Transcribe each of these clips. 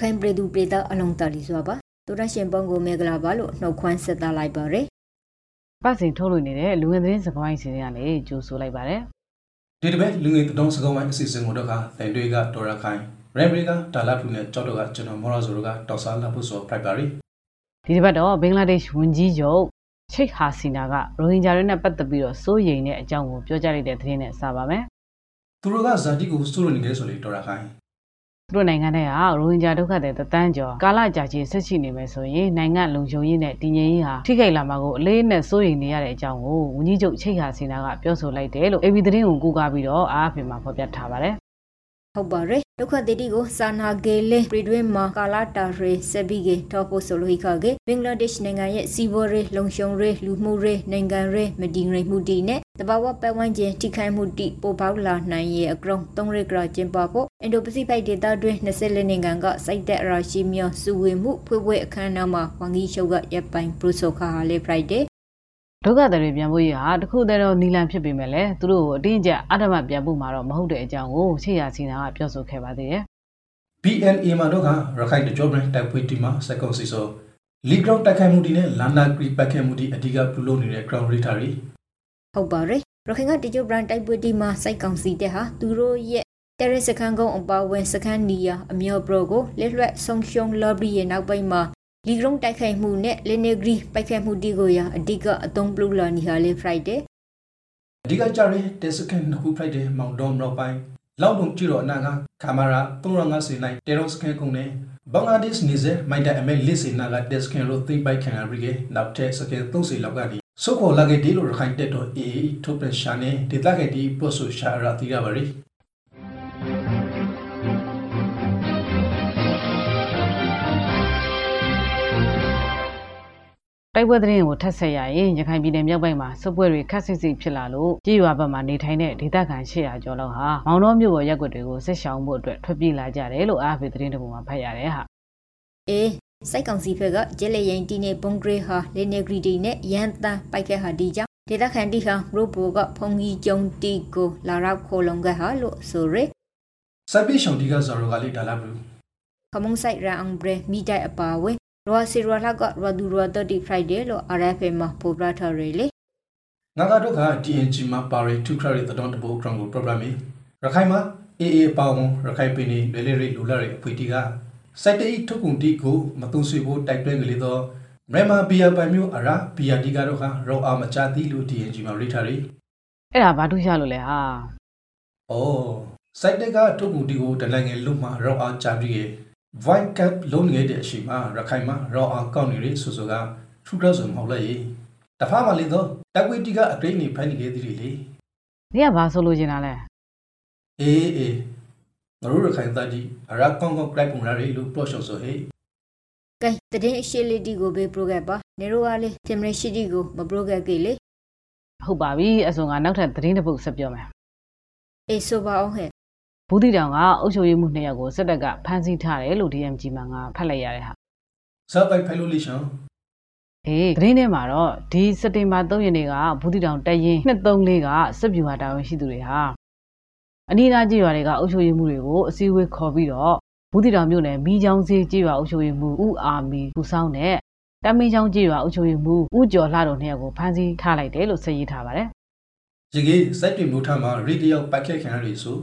ရခိုင်ပြည်သူပြည်သားအလုံးတလီစွာပါတို့ရရှင်ပုံကိုမေဂလာပါလို့နှုတ်ခွန်းဆက်သလိုက်ပါရယ်ပတ်စဉ်ထုတ်လွှင့်နေတဲ့လူငယ်သတင်းစကားဝိုင်းစီစဉ်ကလည်းကြိုဆိုလိုက်ပါတယ်ဒီတစ်ပတ်လူငယ်တုံးစကောင်းဝိုင်းအစီအစဉ်ကိုတော့ကတိုင်တွေကဒေါ်ရခိုင်ရန်ဘရီကဒါလာဖူနဲ့ကြောက်တော့ကကျွန်တော်မော်ရာဇိုတို့ကတောက်စားလာဖို့ဆိုဖိုက်ပါရီဒီတစ်ပတ်တော့ဘင်္ဂလားဒေ့ရှ်ဝန်ကြီးချုပ်ချိတ်ဟာစီနာကရိုဟင်ဂျာတွေနဲ့ပတ်သက်ပြီးတော့စိုးရိမ်တဲ့အကြောင်းကိုပြောကြားလိုက်တဲ့သတင်းနဲ့စပါမယ်သူတို့ကဇာတိကိုစိုးလို့နေကြဆိုလေဒေါ်ရခိုင် သူတို့နိုင်ငံထဲကရိုဟင်ဂျာဒုက္ခသည်တသန်းကျော်ကာလကြာရှည်ဆက်ရှိနေမယ်ဆိုရင်နိုင်ငံလုံခြုံရေးနဲ့တည်ငြိမ်ရေးဟာထိခိုက်လာမှာကိုအလေးနဲ့စိုးရိမ်နေရတဲ့အကြောင်းကိုဝန်ကြီးချုပ်ချိတ်ဟာစီနာကပြောဆိုလိုက်တယ်လို့ AB သတင်းကိုကူးကားပြီးတော့အားအဖေမှာဖော်ပြထားပါတယ်ဟုတ်ပါရယ်ဒုက္ခတိတိကိုစာနာကေလေပြည်တွင်းမှာကာလာတာရေစဘီကေထောက်ဖို့ဆိုလို့ခကေဘင်္ဂလားဒေ့ရှ်နိုင်ငံရဲ့စီးပွားရေးလုံခြုံရေးလူမှုရေးနိုင်ငံရေးမတည်ငြိမ်မှုတည်နဲ့ တဘာဝပတ်ဝန်းကျင်ထိခိုက်မှုတည်ပိုပေါလာနိုင်ရဲ့အကောင်သုံးရကရကျင်းပဖို့အင်ဒိုပစိဖိတ်ဒေသတွင်း24နိုင်ငံကစိုက်တဲ့အရာရှိမျိုးစုဝေမှုဖွေးဖွေးအခမ်းအနားမှာဝန်ကြီးချုပ်ကရပ်ပိုင်ပရိုဆိုခါဟာလေဖရိုက်ဒေးဒုက္ခသည်တွေပြန်ဖို့ရဟာတခုတည်းတော့နီလန်ဖြစ်ပေမဲ့လည်းသူတို့ကိုအတင်းကျပ်အဓမ္မပြန်ဖို့မှာတော့မဟုတ်တဲ့အကြောင်းကိုချိတ်ဟာစီနာကပြောဆိုခဲ့ပါသေးတယ် BNA မှာတော့ကရခိုင်တကြောဘရန်တိုက်ပွဲတီမှာစက်ကွန်စီဆိုလီဂရောင်းတိုက်ခိုက်မှုဒီနဲ့လန်နာဂရီပတ်ခဲ့မှုဒီအဓိကပြုလုပ်နေတဲ့ ground rita တွေ ဟုတ်ပါရယ်ရခိုင်ကတချို့ brand တိုက်ပွဲတီမှာစိုက်ကောင်စီတဲ့ဟာသူတို့ရဲ့တဲရစခန်းကုန်းအပါဝင်စခန်းနီယာအမျိုးပရိုကိုလက်လွတ်ဆုံရှုံ lobby ရဲ့နောက်ပိုင်းမှာလီဂရုံတိုက်ခိုက်မှုနဲ့လီနေဂရီပိုက်ခိုက်မှုတီကိုရအဓိကအသုံးပြုလာနေဟာလေ Friday အဓိကကြရဲတက်စကန်နှစ်ခုဖိုက်တဲ့မောင်တော်မြောက်ပိုင်းလောက်တုံကြည့်တော့အနာကကင်မရာ350နိုင်တေရောစကန်ကုန်းနဲ့ဘင်္ဂလားဒေ့ရှ်နေစေမိုက်တဲ့အမဲလစ်စင်နာကတက်စကန်လို့သိပိုက်ခံရပြီးကနောက်ထပ်စကန်30လောက်ကနေ စုခေါ်လာခဲ့ဒီလိုရခိုင်တက်တော့အေးထုတ်ပြန်ရှာနေဒေသခဲ့ဒီပို့ဆိုရှာရတိရပါရီတိုက်ပွဲသတင်းကိုထပ်ဆက်ရရင်ရခိုင်ပြည်နယ်မြောက်ပိုင်းမှာစစ်ပွဲတွေခက်ဆစ်ဆစ်ဖြစ်လာလို့ကြေးရွာဘက်မှာနေထိုင်တဲ့ဒေသခံ800ကျော်လောက်ဟာမောင်တော်မြို့ပေါ်ရက်ွက်တွေကိုဆက်ရှောင်ဖို့အတွက်ထွက်ပြေးလာကြတယ်လို့အားဖေသတင်းတပုံမှာဖတ်ရတယ်ဟာအေး စိုက်ကောင်စီဖက်ကဂျဲလေရင်တီနေဘုံဂရေဟာလီနေဂရီတီနဲ့ရန်တန်ပိုက်ခဲ့ဟာဒီကြောင့်ဒေသခံတီဟာရိုဘိုကဖုန်ကြီးကျုံတီကိုလာရောက်ခိုလုံခဲ့ဟာလို့ဆိုရယ်စိုက်ပိရှောင်ဒီကဇော်ရောကလေးဒါလာဘူးခမုံဆိုင်ရအောင်ဘရမိတိုင်အပါဝဲရောစီရောလာကရဒူရ30 Friday လို့ RFA မှာပို့ပြထားရလေငါကတော့က DNG မှာပါရီ2 credit တတော်တဘော ground ကို program ရခိုင်မှာ AA ပေါင်းရခိုင်ပြည်နယ်လေလေရိလူလာရိအဖွေတီက စိုက်တိထုတ်ကုန်တီကိုမတုံဆွေဖို့တိုက်တွန်းကလေးတော့မြန်မာဘီယာပိုင်မျိုးအရာဘီယာဒီကတော့ကရောအောင်မချသည်လို့ DNG မှာရိထားရီအဲ့ဒါဘာထူးခြားလို့လဲဟာ။အော်စိုက်တက်ကထုတ်ကုန်တီကိုတနိုင်ငံလုံးမှာရောအောင်ချပြီး White Cap လုံးငယ်တဲ့အရှိမှာရခိုင်မှာရောအောင်ကောက်နေရဆိုဆိုကထူတော့ဆိုမဟုတ်လေ။တဖာမှလည်းတော့တက်ဝီတီကအဂိတ်နေဖိုင်နေခဲ့သည်လေနေကဘာဆိုလို့ချင်တာလဲ။အေးအေး ငါတို့ရခိုင်သားကြီးအရာကောင်းကောင်းကြိုက်ပုံရရီလို့ပြောရှော့ဆိုဟေးကဲတည်င်းအရှိလေးတီကိုဘေးပရိုဂရမ်ပါနေရောကလေးတင်မရှိတီကိုမပရိုဂရမ်ကေလေဟုတ်ပါပြီအဆိုငါနောက်ထပ်သတင်းတစ်ပုဒ်ဆက်ပြောမယ်အေးဆိုပါအောင်ဟဲ့ဘူးတီတောင်ကအုပ်ချုပ်ရေးမှုနှစ်ယောက်ကိုစစ်တပ်ကဖမ်းဆီးထားတယ်လို့ DMG မှာငါဖတ်လိုက်ရတဲ့ဟာ။ဇာပိုင်ဖိုင်လိုလေးရှောင်းအေးသတင်းထဲမှာတော့ဒီစက်တင်ဘာ3ရက်နေ့ကဘူးတီတောင်တရင်234ကစစ်ဗျူဟာတာဝန်ရှိသူတွေဟာ အနီးအနားကြေးရွာတွေကအုပ်ချုပ်ရေးမှုတွေကိုအစည်းအဝေးခေါ်ပြီးတော့ဘူးတီတောင်မြို့နယ်မီးချောင်းစေးကြေးရွာအုပ်ချုပ်ရေးမှုဦးအာမီပူဆောင်တဲ့တမင်းချောင်းကြေးရွာအုပ်ချုပ်ရေးမှုဦးကျော်လှတို့နှစ်ယောက်ကိုဖမ်းဆီးထားလိုက်တယ်လို့ဆက်ရေးထားပါတယ်။ရေကြီးစိုက်တွေမျိုးထားမှာရီတယောက်ပိုက်ခက်ခံရရီဆို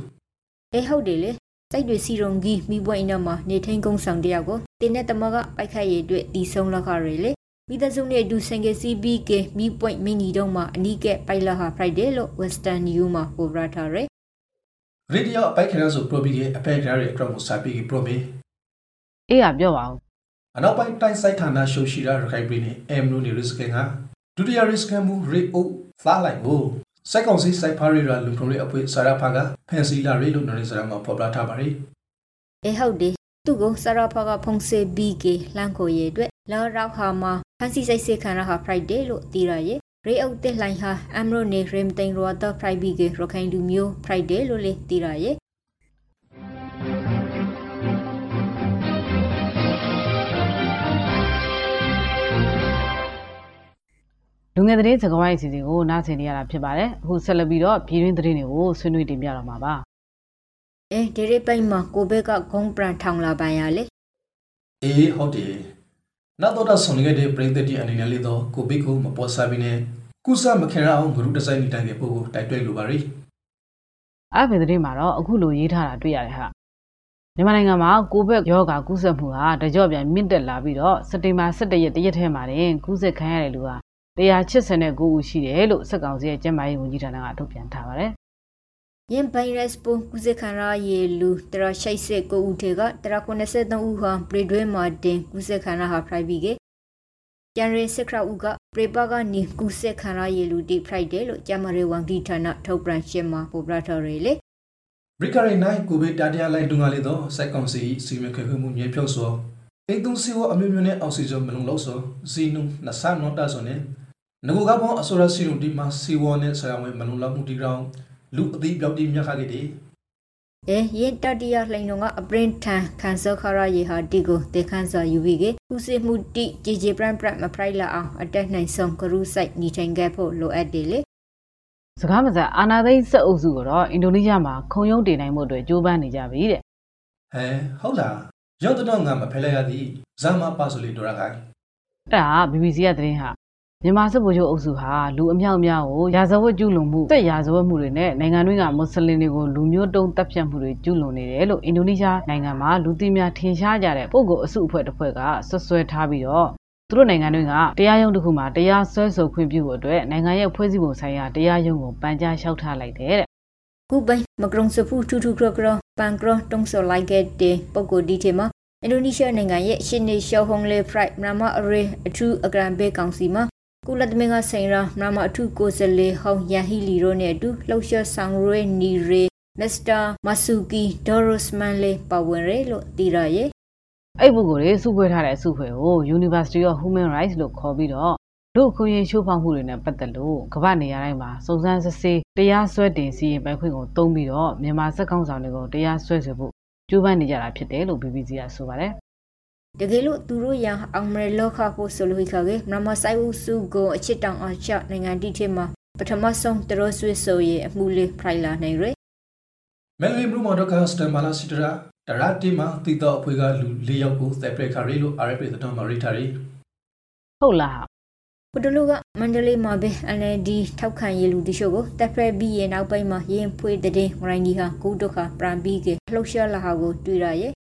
အေးဟုတ်တယ်လေစိုက်တွေစီရုံကြီးမိပွင့်အင်းမှာနေထိန်ကုန်းဆောင်တယောက်ကိုတင်းတဲ့တမကပိုက်ခတ်ရည်အတွက်တီဆုံးလောက်ခရလေမိသားစုနဲ့အတူစင်ကစီဘီကေမိပွင့်မင်းကြီးတို့မှာအနီးကပိုက်လာဟာ Friday လို့ Western New မှာပို့ပြထားရယ် ရီတယောက်ပိုက်ခက်ရဆိုပရိုဘီကအဖက်ကြရရဲ့အကြောင်းကိုစာပြီးပရိုမီအေးကပြောပါဦးအနောက်ပိုင်းတိုင်းစိုက်ဌာနရှုရှိရာရခိုင်ပြည်နယ်အမ်နိုနေရစ်ကန်ကဒုတိယရစ်ကန်မူရီအိုဖလာလိုက်ကိုစိုက်ကောင်စီစိုက်ဖာရီရာလူထုရဲ့အဖွဲ့စာရဖာကဖန်စီလာရီလို့နော်နေစရာမှာပေါ်ပြထားပါရီအေးဟုတ်တယ်သူ့ကိုစရဖာကဖုန်စေဘီကေလန်ကိုရည်အတွက်လာရောက်ဟာမှာဖန်စီစိတ်စိတ်ခံရဟာ Friday လို့တီးရရဲ့ ရေအုတ်တက်လိုင်းဟာအမ်ရိုနေရမ်တိန်ရောတော့ Friday ကေရခိုင်လူမျိုး Friday လို့လေတီးရရဲ့လူငယ်သတင်းစကားဝိုင်းအစီအစဉ်ကိုနားဆင်နေရတာဖြစ်ပါတယ်အခုဆက်လက်ပြီးတော့ပြည်တွင်းသတင်းတွေကိုဆွေးနွေးတင်ပြတော့မှာပါအဲဒီရိပိတ်မှာကိုဘက်ကဂုံးပရန်ထောင်လာပိုင်ရလေအေးဟုတ်တယ် နောက်တော့ဆုံနေတဲ့ပရိသတ်တီအနေနဲ့လေးတော့ကိုဘိကိုမပေါ်စားပြီးနဲ့ကုသမခင်ရအောင်ဂရုတစိုက်နေတိုင်းပို့ကိုတိုက်တွန်းလိုပါရီအဲ့ဒီသတင်းမှာတော့အခုလိုရေးထားတာတွေ့ရတယ်ဟာမြန်မာနိုင်ငံမှာကိုဗစ်ရောဂါကူးစက်မှုဟာတကြော့ပြန်မြင့်တက်လာပြီးတော့စက်တင်ဘာ17ရက်တရက်ထဲမှာတင်ကူးစက်ခံရတဲ့လူဟာ189ဦးရှိတယ်လို့စက်ကောင်စီရဲ့ကျန်းမာရေးဝန်ကြီးဌာနကထုတ်ပြန်ထားပါတယ် ယင်ဗိုင်းရပ်စ်ပိုးကူးစက်ခံရရေလူတရရှိတ်စစ်ကိုဦးထေကတရ83ဦးဟာပရိဒွေးမာတင်ကူးစက်ခံရဟာဖရိုက်ဘီကကျန်ရစ်စခရဦးကပရိပါကနေကူးစက်ခံရရေလူတိဖရိုက်တယ်လို့ကျမရေဝန်ကြီးဌာနထုတ်ပြန်ရှင်းမှာပေါ်ပြထားရလေဘရိကရီနိုင်ကိုဗစ်တတိယလိုက်ဒုံငါလေးတော့စိုက်ကောင်စီစီမံခန့်ခွဲမှုမြေဖြုတ်စောအိမ်သုံးစီဝအမျိုးမျိုးနဲ့အောက်ဆီဂျင်မလုံလောက်စောဇီနုနဆာနောတာဆိုနေငကိုကဘောအဆိုရစီရုံဒီမှာစီဝနဲ့ဆရာဝန်မလုံလောက်မှုဒီကောင် လူအသိပြောက်တိမြတ်ခခဲ့တယ်အဲရင်တတိယလှိန်တော်ကအပရင်ထန်ခန်းစောခရရေဟာတီကိုတေခန်းစာယူပြီးကကုစီမှုတိဂျီဂျီပရန်ပရမဖရိုက်လာအောင်အတက်နိုင်ဆုံးကရုစိုက်ညီထိုင်ခဲ့ဖို့လိုအပ်တယ်လေစကားမစအာနာသိန်းစက်အုပ်စုကတော့အင်ဒိုနီးရှားမှာခုံရုံးတင်နိုင်မှုအတွက်ကြိုးပမ်းနေကြပြီတဲ့ဟဲဟုတ်လားရောက်တော့ငါမဖဲလိုက်ရသည်ဇာမပါဆိုလီဒိုရာခိုင်အဲ့ဒါ BBC ကသတင်းဟာ မြန်မာစစ်ဗိုလ်ချုပ်အုပ်စုဟာလူအမြောက်အများကိုရာဇဝတ်ကျူးလွန်မှုစစ်ရာဇဝတ်မှုတွေနဲ့နိုင်ငံတွင်းကမွတ်စလင်တွေကိုလူမျိုးတုံးတပ်ဖြတ်မှုတွေကျူးလွန်နေတယ်လို့အင်ဒိုနီးရှားနိုင်ငံမှာလူသိများထင်ရှားကြတဲ့ပုဂ္ဂိုလ်အစုအဖွဲ့တစ်ဖွဲ့ကဆွဆွဲထားပြီးတော့သူတို့နိုင်ငံတွင်းကတရားရုံးတစ်ခုမှာတရားစွဲဆိုခွင့်ပြုဖို့အတွက်နိုင်ငံရဲ့ဖွဲ့စည်းပုံဆိုင်ရာတရားရုံးကိုပန်ကြားလျှောက်ထားလိုက်တယ်တဲ့ကုပိုင်မကရုံစဖူထူထူခရခရပန်ကရတုံးစောလိုက်ခဲ့တဲ့ပုံကိုဒီချေမှာအင်ဒိုနီးရှားနိုင်ငံရဲ့ရှင်းနေရှောဟုံလေဖရိုက်မနမအရေအထူးအကရန်ဘေးကောင်စီမှာ ကုလသမဂ္ဂဆိုင်ရာမနမအထူးကိုယ်စားလှယ်ဟောင်းယန်ဟီလီရိုနဲ့အတူလှုပ်ရှားဆောင်ရွက်နေရမစ္စတာမဆူကီဒေါ်ရိုစမန်လေပါဝင်ရလို့သိရရဲ့အဲ့ပုဂ္ဂိုလ်တွေစုဖွဲ့ထားတဲ့အစုဖွဲ့ကို University of Human Rights လို့ခေါ်ပြီးတော့လူအခွင့်အရေးချိုးဖောက်မှုတွေနဲ့ပတ်သက်လို့ကမ္ဘာနေရာတိုင်းမှာစုံစမ်းစစ်ဆေးတရားစွဲတင်စီရင်ပိုင်ခွင့်ကိုတုံးပြီးတော့မြန်မာစက်ကောင်ဆောင်တွေကိုတရားစွဲဆိုဖို့ကြိုးပမ်းနေကြတာဖြစ်တယ်လို့ BBC ကဆိုပါတယ် တကယ်လို့သူတို့ရအောင်မရလောက်ခဖို့ဆိုလို့ခါကမနမဆိုင်ဦးစုကိုအချစ်တောင်အချနိုင်ငံတိထဲမှာပထမဆုံးတရဆွေဆိုရဲ့အမှုလေးဖရိုင်လာနိုင်ရယ်မယ်လီဘရူမော်ဒကစတမလာစီတရာတရာတီမှာတီတော့အဖွေကလူ၄ယောက်ကိုသက်ပရက်ခါရီလို့ RFP သတော်မှာရိထားရီဟုတ်လားဟာဟိုတလူကမန္တလေးမှာပဲ NLD ထောက်ခံရလူတရှို့ကိုတက်ဖရက်ပြီးရဲ့နောက်ပိုင်းမှာရင်ဖွေးတဲ့ဝရိုင်းဒီဟာကုဒုက္ခပရန်ပြီးကလှုပ်ရှားလာဟာကိုတွေ့ရရဲ့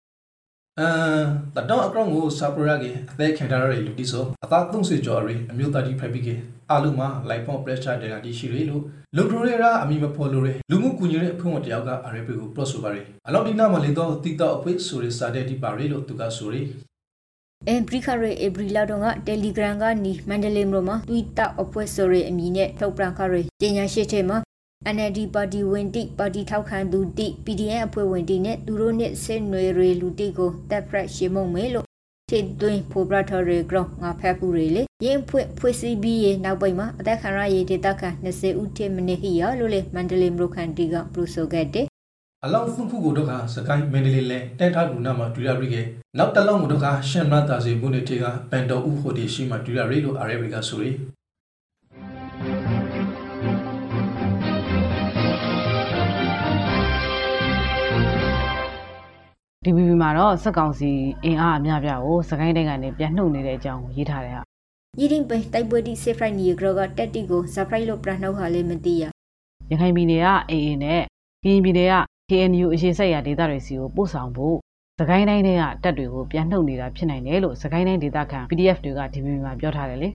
အမ်တတော်အကောင်ကိုဆာပရာကေအသက်ခံထားရတဲ့လူတီဆိုအသာသုံးဆွေကျော်ရီအမျိုးသားကြီးဖက်ပြီးကေအာလူမှာလိုက်ဖော့ပရက်ချာဒေတာတီရှိရီလို့လူကရိုရာအမိမဖော်လို့ရလူမှုကူညီတဲ့အဖွဲ့ဝင်တယောက်က RFP ကိုပလော့ဆိုပါရီအလောက်ဒီနာမှာလေတော့တီတော့အဖွေဆိုရီစာတဲ့ဒီပါရီလို့သူကဆိုရီအင်ပရီခရဲအေဘရီလာတော့က Telegram ကနေမန္တလေးမြို့မှာ Twitter အဖွဲ့ဆိုရဲအမည်နဲ့ထုတ်ပြန်ခရဲပညာရှိတဲ့မှာ NLD ပါတီဝင်တိပါတီထောက်ခံသူတိ PDN အဖွဲ့ဝင်တိနဲ့သူတို့နဲ့ဆင်နွယ်ရလူတိကိုတက်ဖရက်ရှင်းမုံမဲလို့ထိသွင်းဖိုဘရထော်ရီဂရောငါဖက်ပူရီလေရင်ဖွင့်ဖွင့်စီပြီးရနောက်ပိတ်မှာအသက်ခံရရေးဒေတာခံ20ဦးထိမနစ်ဟီရလို့လေမန္တလေးမြို့ခန်တီကပရူဆိုခဲ့တဲ့အလောင်းဖုန်ဖူကိုတော့ကစကိုင်းမန်ဒလီလဲတဲထားလူနာမှာတွေ့ရပြီကေနောက်တလုံးကိုတော့ကရှန်မတာစီမှုနေတေကပန်တော်ဥဟိုတီရှိမှတွေ့ရရီလို့ RFP ကဆိုရီ ဒီ BB မှာတော့စက်ကောင်စီအင်အားအများပြားကိုစကိုင်းတိုင်းကနေပြန်နှုတ်နေတဲ့အကြောင်းကိုရေးထားတယ်ဟာရင်းပိတိုက်ပွဲတိဆေဖရိုက်နီဂရောကတက်တီကိုဇာဖရိုက်လို့ပြနှုတ်ဟာလေမသိရရခိုင်ပြည်နယ်က AA နဲ့ကရင်ပြည်နယ်က KNU အရေးဆက်ရာဒေသတွေစီကိုပို့ဆောင်ဖို့စကိုင်းတိုင်းတွေကတပ်တွေကိုပြန်နှုတ်နေတာဖြစ်နိုင်တယ်လို့စကိုင်းတိုင်းဒေသခံ PDF တွေက DBB မှာပြောထားတယ်လေ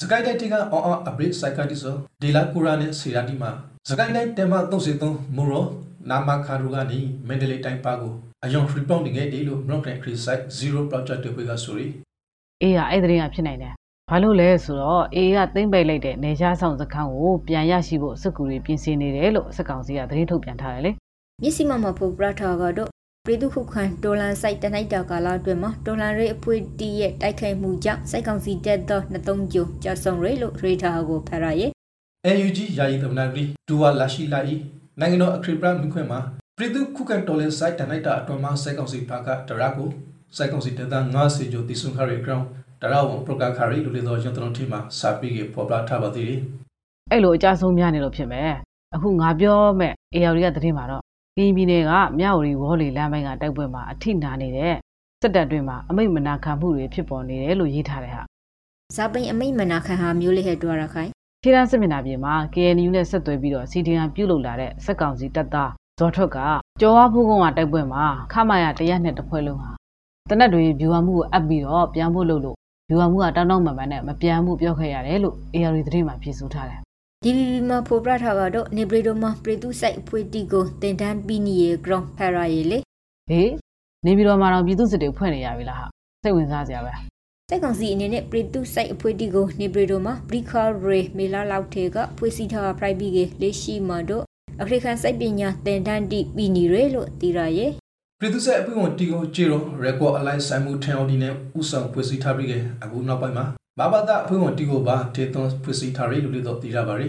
စကိုင်းတိုင်းတီကအော်အော်အပရိစိုက်ကာတီဆိုဒီလာကူရာနဲ့စီရာတီမှာစကိုင်းတိုင်းတဲမ33မူရော နာမခါရူကနေမန်ဒလီတိုင်းပါကိုအယုံ report ငယ်တီလို့ Brock and Chris site 0 project တွေကဆိုရီအေးရအဲ့ဒီကဖြစ်နိုင်တယ်ဘာလို့လဲဆိုတော့ AA ကသိမ့်ပိတ်လိုက်တဲ့နေရှားဆောင်စခန်းကိုပြန်ရရှိဖို့စစ်ကူတွေပြင်ဆင်နေတယ်လို့စစ်ကောင်စီကသတင်းထုတ်ပြန်ထားတယ်လေမျက်စိမမှာဖို့ပြထားကတော့ပြည်သူခုခံဒေါ်လန်စိုက်တနိုက်တာကာလအတွင်းမှာဒေါ်လန်ရေးအဖွေးတီးရဲ့တိုက်ခိုက်မှုကြောင့်စိုက်ကောင်စီတက်သော23ကျိုးကြာဆုံးရလို့ရေတာကိုဖရရဲ့ AUG ယာယီသမနာဂရီဒူဝါလာရှိလာဤ နိုင်ငံတော်အခရီးပရမြခွင့်မှာပြည်သူခုခံတော်လင်စိုက်တနိုက်တာအတွင်းမှာစိုက်ကောင်စီဖာကတရာကိုစိုက်ကောင်စီတက်တာ90ကျိုးတီဆွန်ခရီဂရောင်းတရာဝန်ပရိုကာခရီလူလေတော်ကျွန်တော်တို့မှာစာပြီးကပေါ်ပလာထားပါသေးတယ်အဲ့လိုအကြဆုံးများနေလို့ဖြစ်မယ်အခုငါပြောမဲ့ AR ကသတင်းမှာတော့ကရင်ပြည်နယ်ကမြဝတီဝေါ်လီလမ်းပိုင်းကတိုက်ပွဲမှာအထိနာနေတဲ့စစ်တပ်တွင်မှာအမိတ်မနာခံမှုတွေဖြစ်ပေါ်နေတယ်လို့ရေးထားတယ်ဟာဇာပိန်အမိတ်မနာခံဟာမျိုးလေးဟဲ့တွားရခိုင် ထေရန်စစ်မျက်နှာပြင်မှာ KNU နဲ့ဆက်သွယ်ပြီးတော့စီဒီအန်ပြုတ်လုပ်လာတဲ့စက်ကောင်စီတပ်သားဇော်ထွက်ကကျော်ဝါဖူးကုန်းကတိုက်ပွဲမှာခမရတရားနဲ့တစ်ဖွဲ့လုံးဟာတနက်တွေဗျူဟာမှုကိုအပ်ပြီးတော့ပြန်ဖို့လုပ်လို့ဗျူဟာမှုကတောင်းတောင်းမှန်မှန်နဲ့မပြန်မှုပြောခဲ့ရတယ်လို့ AR သတင်းမှာဖြေဆိုထားတယ် DVB မှာဖော်ပြထားကတော့နေပရီဒိုမှာပရီတုဆိုင်ဖွေတီကိုတင်တန်းပြီးနီရဲ့ ground ဖရာရေလေဟေးနေပြီးတော့မှတော့ပြည်သူစစ်တွေဖွဲ့နေရပြီလားဟာစိတ်ဝင်စားစရာပဲ တက်ကောင်စီအနေနဲ့ပရီတုဆိုင်အဖွေတီကိုနေပရီဒိုမှာဘရီခါရေမေလာလောက်ထေကဖွေစီထားဖရိုက်ပြီးကလေရှိမတို့အခရိခန်စိုက်ပညာတင်တန်းတီပြီးနီရဲလို့တီရရဲ့ပြည်သူ့ဆက်အပွင့်ဝင်တီကိုကြည့်တော့ record align ဆိုင်မှုထန်အောင်ဒီနဲ့ဥဆောင်ဖွဲ့စည်းထားပြီးကအခုနောက်ပိုင်းမှာဘာဘာသာအပွင့်ဝင်တီကိုပါဒေသွန်ဖွဲ့စည်းထားရလို့လည်းတော့သိရပါရီ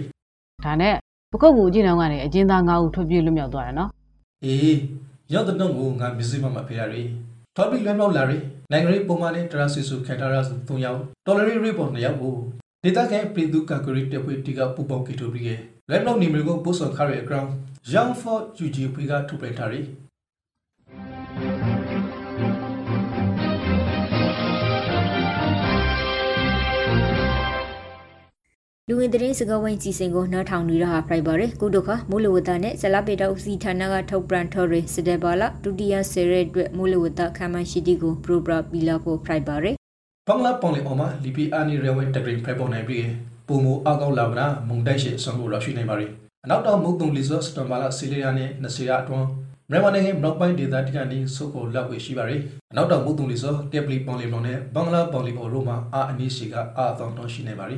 ဒါနဲ့ပကုတ်ကူအကျဉ်းတော်ကနေအကျဉ်းသား9ဦးထွက်ပြေးလွတ်မြောက်သွားတယ်နော်အေးရောက်တဲ့တော့ကိုငါမစ္စည်းမမဖေရရီ ထော်ပီလွဲလောက်လာရီနိုင်ငံရေးပုံမှန်နဲ့တရာစီစုခံထားရဆို3ယောက်ဒေါ်လာရီရီပေါ်2ယောက်ကိုဒေတာကန်ပြည်သူ့ကာကွယ်ရေးတပ်ဖွဲ့တီကပူပေါင်းကီတိုပြီးကလွဲလောက်နေမျိုးကိုပို့ဆောင်ခရရဲ့ ground young for UGP ကထုတ်ပြန်ထားရီ လူဝင်သတင်းစကားဝိုင်းစီစဉ်ကိုနားထောင်နေရဟာဖရိုက်ပါရယ်ကုဒုခမိုးလေဝသနဲ့ဇလပေတောက်စီဌာနကထုတ်ပြန်ထော်ရယ်စတဲ့ပါလာဒုတိယဆယ်ရဲအတွက်မိုးလေဝသခမ်းမရှိတီကိုပရိုပရာပီလာဖို့ဖရိုက်ပါရယ်ဘင်္ဂလားပောင်လီအော်မှာလီပီအာနီရဲဝဲတဂရင်းဖရိုက်ပေါ်နိုင်ပြီးပုံမအကောက်လာဗနာမုန်တိုက်ရှိဆောင်လို့ရရှိနေပါရီအနောက်တောင်မုတ်တုံလီဆော့စတမ်ဘာလာဆီလီယာနဲ့နစီယာအတွန်းမြန်မာနိုင်ငံဘလော့ပိုင်းဒေသတိကနေစုပ်ကိုလောက်ဝေရှိပါရီအနောက်တောင်မုတ်တုံလီဆော့တက်ပလီပောင်လီဘလောင်နဲ့ဘင်္ဂလားပောင်လီအော်ရိုမှာအာအနီးရှိကအာအတောင်တော့ရှိနေပါရီ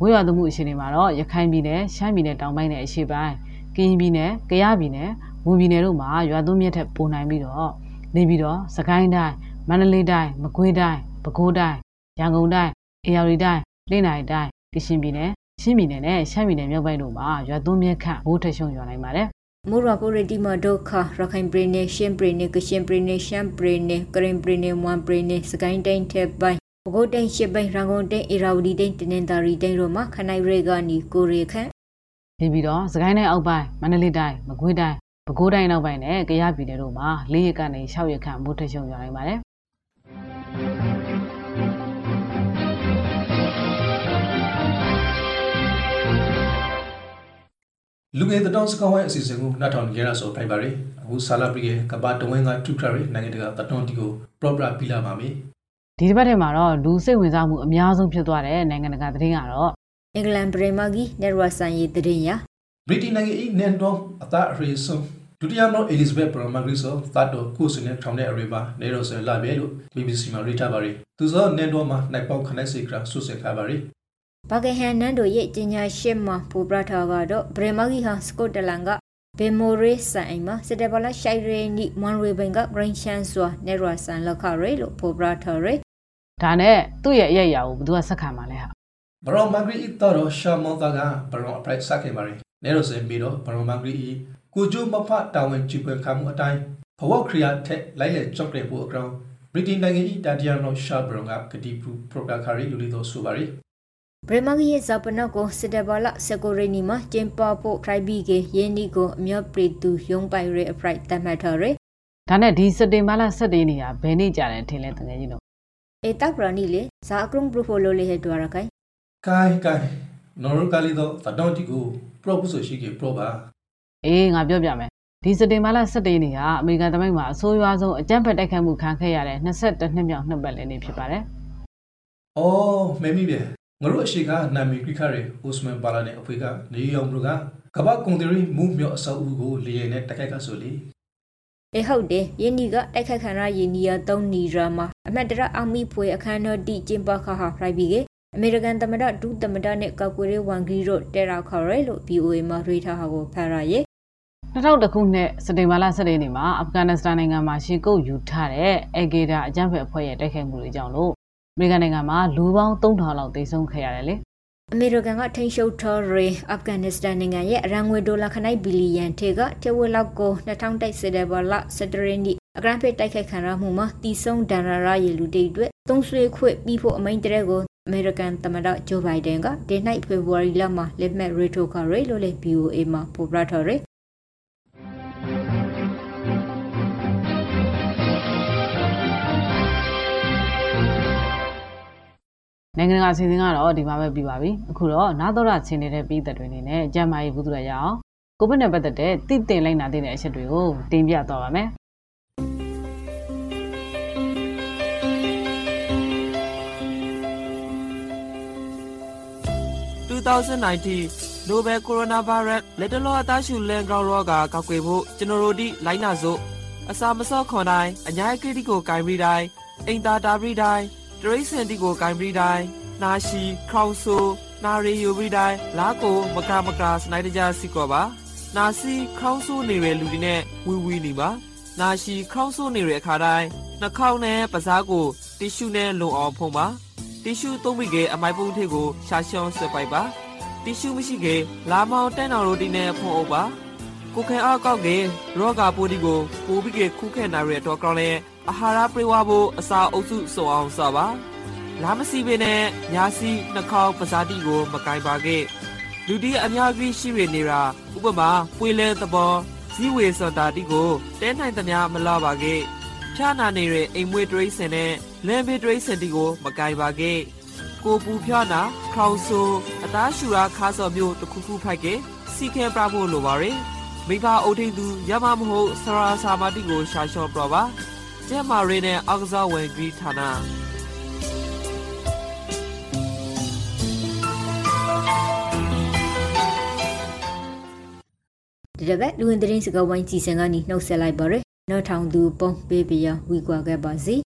ဝေးရသမှုအခြေအနေမှာတော့ရခိုင်ပြည်နယ်ရှမ်းပြည်နယ်တောင်ပိုင်းနဲ့အရှေ့ပိုင်းကရင်ပြည်နယ်ကယားပြည်နယ်မွန်ပြည်နယ်တို့မှာရွာသွန်းမြက်ထက်ပိုနိုင်ပြီးတော့နေပြီးတော့စကိုင်းတိုင်းမန္တလေးတိုင်းမကွေးတိုင်းပဲခူးတိုင်းရန်ကုန်တိုင်းအေရဝတီတိုင်းလင်းနိုင်တိုင်းကရှင်ပြည်နယ်ရှင်းပြည်နယ်နဲ့ရှမ်းပြည်နယ်မြောက်ပိုင်းတို့မှာရွာသွန်းမြက်ခန့်ဘိုးထရှုံရွာနိုင်ပါတယ်မိုရာပိုရတီမဒုခရခိုင်ပရိနေရှင်းပရိနေကရှင်ပရိနေရှမ်းပရိနေကရင်ပရိနေမွန်ပရိနေစကိုင်းတိုင်းထဲပိုင်း ဘဂိုတိုင်းရှစ်ပိုင်းရန်ကုန်တိုင်းအေရာဝတီတိုင်းတနင်္သာရီတိုင်းတို့မှာခနိုင်ရဲကနီကိုရီခန့်နေပြီးတော့စကိုင်းတိုင်းအောက်ပိုင်းမန္တလေးတိုင်းမကွေးတိုင်းပဲခူးတိုင်းနောက်ပိုင်းနဲ့ကယားပြည်နယ်တို့မှာ၄ရက်ကနေ၆ရက်ခန့်ဘိုးထရှုံရွာနိုင်ပါတယ်လူငယ်တတော်စကောင်းဝိုင်းအစီအစဉ်ကိုနှတ်ထောင်ကြရဆိုဖိုက်ပါရီအခုဆာလာပရီကကဘာတဝင်းကတူထရီနိုင်ငံတကာတတော်တီကို proper ပြလာပါမယ် ဒီတစ်ပတ်ထဲမှာတော့လူစိတ်ဝင်စားမှုအများဆုံးဖြစ်သွားတဲ့နိုင်ငံတကာသတင်းကတော့အင်္ဂလန်ပရိမာဂီနယ်ရဆန်ရေးတရင်ရဗြိတိန်နိုင်ငံ၏နန်တော်အသာရီဆန်ဒုတိယမြောက် Elizabeth Bromagris ဆိုသတ်တော်ကိုစနေထောင်းတဲ့အရေးပါနေတော့ဆလာပဲလို့ BBC မှာရေးထားပါရီသူစောနန်တော်မှာနိုင်ပေါက်ခနိုင်စေကဆုစက်ခါပါရီဘာကဟန်နန်တို့ရဲ့ကျညာရှစ်မှာပူပရထားကတော့ပရိမာဂီဟာစကော့တလန်ကဘေမိုရေဆန်အိမ်မှာစတဘလာရှိုင်ရဲနီမွန်ရေဘင်ကဂရင်းချန်စွာနယ်ရဆန်လောက်ခရဲလို့ပူပရထားရဲ ဒါနဲ့သူ့ရဲ့အရေးအရာကိုဘယ်သူကဆက်ခံမှာလဲဟာဘရောမဂရီတော်ရှာမောတာကဘရောအပရိုက်စက်ခင်ပါရီနေတော့ဆင်ပြီးတော့ဘရောမဂရီကိုကျိုးမဖတာဝန်ကြည့်ပွင့်ခံမှုအတိုင်းဘဝခရီးယာထက်လိုက်လက်ကြော့တဲ့ဖို့အကောင်ဗြိတိန်နိုင်ငံ၏တာတီယန်တော်ရှာဘရောကကတိပူပရိုဂရခရီလူလီတော်ဆိုပါရီဘရမဂီရဲ့ဇပနကိုစတဘလာစကိုရနီမှာကျင်းပဖို့ခရိုက်ဘီကယင်းနီကိုအမြော့ပရီတူယုံပိုင်ရဲအပရိုက်တတ်မှတ်ထားရဲဒါနဲ့ဒီစက်တင်ဘာလ17နေရဘယ်နေ့ကြာတယ်ထင်လဲတကယ်ကြီးတော့ အေတက်ပရနီလေဇာကရုံပရိုဖိုလိုလေဟဲ့တွာရခိုင်ကိုင်းကိုင်းနော်ရကလီတော့တတော်တီကိုပရိုပူဆိုရှိကေပရိုပါအေးငါပြောပြမယ်ဒီစက်တင်ဘာလ17နေကအမေရိကန်တမိုင်းမှာအဆိုးရွားဆုံးအကြမ်းဖက်တိုက်ခိုက်မှုခံခဲ့ရတဲ့22နှစ်မြောက်နှစ်ပတ်လည်နေ့ဖြစ်ပါတယ်။အော်မဲမိပဲငါတို့အရှိကနာမီခိခရဲအိုစမန်ပါလာနဲ့အဖေကနေရောင်ဘလူကကဘာကွန်တီရီမူးမြော့အဆောက်အဦကိုလေရင်နဲ့တက်ခိုက်ကဆိုလေ အေဟုတ်တယ်ယင်းနီကတိုက်ခတ်ခံရယင်းနီယာ၃နီရာမှာအမတ်တရအောင်မိဖွေအခမ်းတော်တိကျင်းပခါဟာဖရိုက်ဘီကအမေရိကန်သမ္မတဒုသမ္မတနဲ့ကောက်ကွေးဝန်ဂီတို့တဲရာခေါ်ရဲလို့ BOA မှာရေးထားဟာကိုဖတ်ရရဲ့2000ခုနှစ်စက်တင်ဘာလ17နေ့မှာအာဖဂန်နစ္စတန်နိုင်ငံမှာရှေကုတ်ယူထားတဲ့အေဂေဒါအကြမ်းဖက်အဖွဲ့ရဲ့တိုက်ခိုက်မှုတွေကြောင့်လို့အမေရိကန်နိုင်ငံမှာလူပေါင်း3000လောက်သေဆုံးခဲ့ရတယ်လေ အမေရိကန်ကထိန်းချုပ်ထားတဲ့အာဖဂန်နစ္စတန်နိုင်ငံရဲ့အရန်ငွေဒေါ်လာခနိုင်ဘီလီယံထေကထဝက်လောက်ကို2000တိုက်စစ်တဲ့ဘလစတရင်းဒီအဂရန်ဖိတ်တိုက်ခိုက်ခံရမှုမှာတီဆုံးဒန်ရာရရဲ့လူတွေအတွက်သုံးဆွေခွေပြီးဖို့အမိန့်တရက်ကိုအမေရိကန်သမ္မတဂျိုဘိုင်ဒန်ကဒီနေ့ဖေဖော်ဝါရီလမှာလက်မှတ်ရေးထိုးခဲ့ရလို့လေ BOA မှာဖော်ပြထားတယ်။ နိုင်ငံတကာအစီအစဉ်ကတော့ဒီမှာပဲပြီးပါပြီအခုတော့နာတော်ရချင်းနေတဲ့ပြည်သက်တွေအနေနဲ့ကျမ်းမာရေးဘုသူရရအောင်ကိုဗစ်နဲ့ပတ်သက်တဲ့တည်တင်လိုက်နာတဲ့အချက်တွေကိုတင်ပြသွားပါမယ်2019 Nobel Coronavirus လက်တလောအသားရှူလန်ကောင်ရောဂါကောက်ွယ်ဖို့ကျွန်တော်တို့ဒီလိုင်းနာစို့အစာမစော့ခွန်တိုင်းအညာကိတိကိုဂိုင်ပြီးတိုင်းအိမ်သာတာပြီးတိုင်း တရိစင်တီကိုဂိုင်ပြီးတိုင်းနာရှိခေါင်ဆူနာရီယူပြီးတိုင်းလာကိုမကမကစနိုက်တကြစီကောပါနာစီခေါင်းဆူနေတဲ့လူတွေနဲ့ဝီဝီနေပါနာရှိခေါင်းဆူနေတဲ့အခါတိုင်းနှာခေါင်းနဲ့ပါးစားကိုတီရှူနဲ့လုံအောင်ဖုံးပါတီရှူသုံးပြီးကအမိုက်ပုံးထည့်ကိုရှာရှောင်းဆွဲပိုက်ပါတီရှူမရှိကေလာမောင်တန်းတော်ရိုတီနဲ့ဖုံးအုပ်ပါ ကိုခဲအောက်ကောက်ကေရောဂါပိုးဒီကိုပိုးပြီးကေခုခဲနာရတဲ့တော့ကောင်းလဲအာဟာရပြေဝဖို့အစာအုပ်စုစုံအောင်စပါလာမစီပင်နဲ့ညာစီနှာခေါင်းပဇာတိကို မကင်ပါကေလူတီအများကြီးရှိရနေတာဥပမာပွေလဲသဘောဇီဝေစတာတိကိုတဲနိုင်သမျှမလာပါကေဖြာနာနေတဲ့အိမ်မွေးတရိစင်နဲ့လမ်းဘေးတရိစင်တီကို မကင်ပါကေကိုပူဖြာနာခေါင်ဆူအသားရှူရာခါစော်မျိုးတစ်ခုခုဖိုက်ကေစီခဲပြဖို့လိုပါရယ် မိဘအုပ်ထိန်သူရမမဟုတ်ဆရာစာမတိကိုရှာလျှော့ပြပါကျဲမာရီနဲ့အောက်ကစားဝင်ဂရီဌာနဒီတစ်ပတ်လူဝင်သတင်းစကားဝိုင်းကြည်စံကနေနှုတ်ဆက်လိုက်ပါရယ်နောက်ထောင်သူပုံပေးပြရဝီကွာခဲ့ပါစီ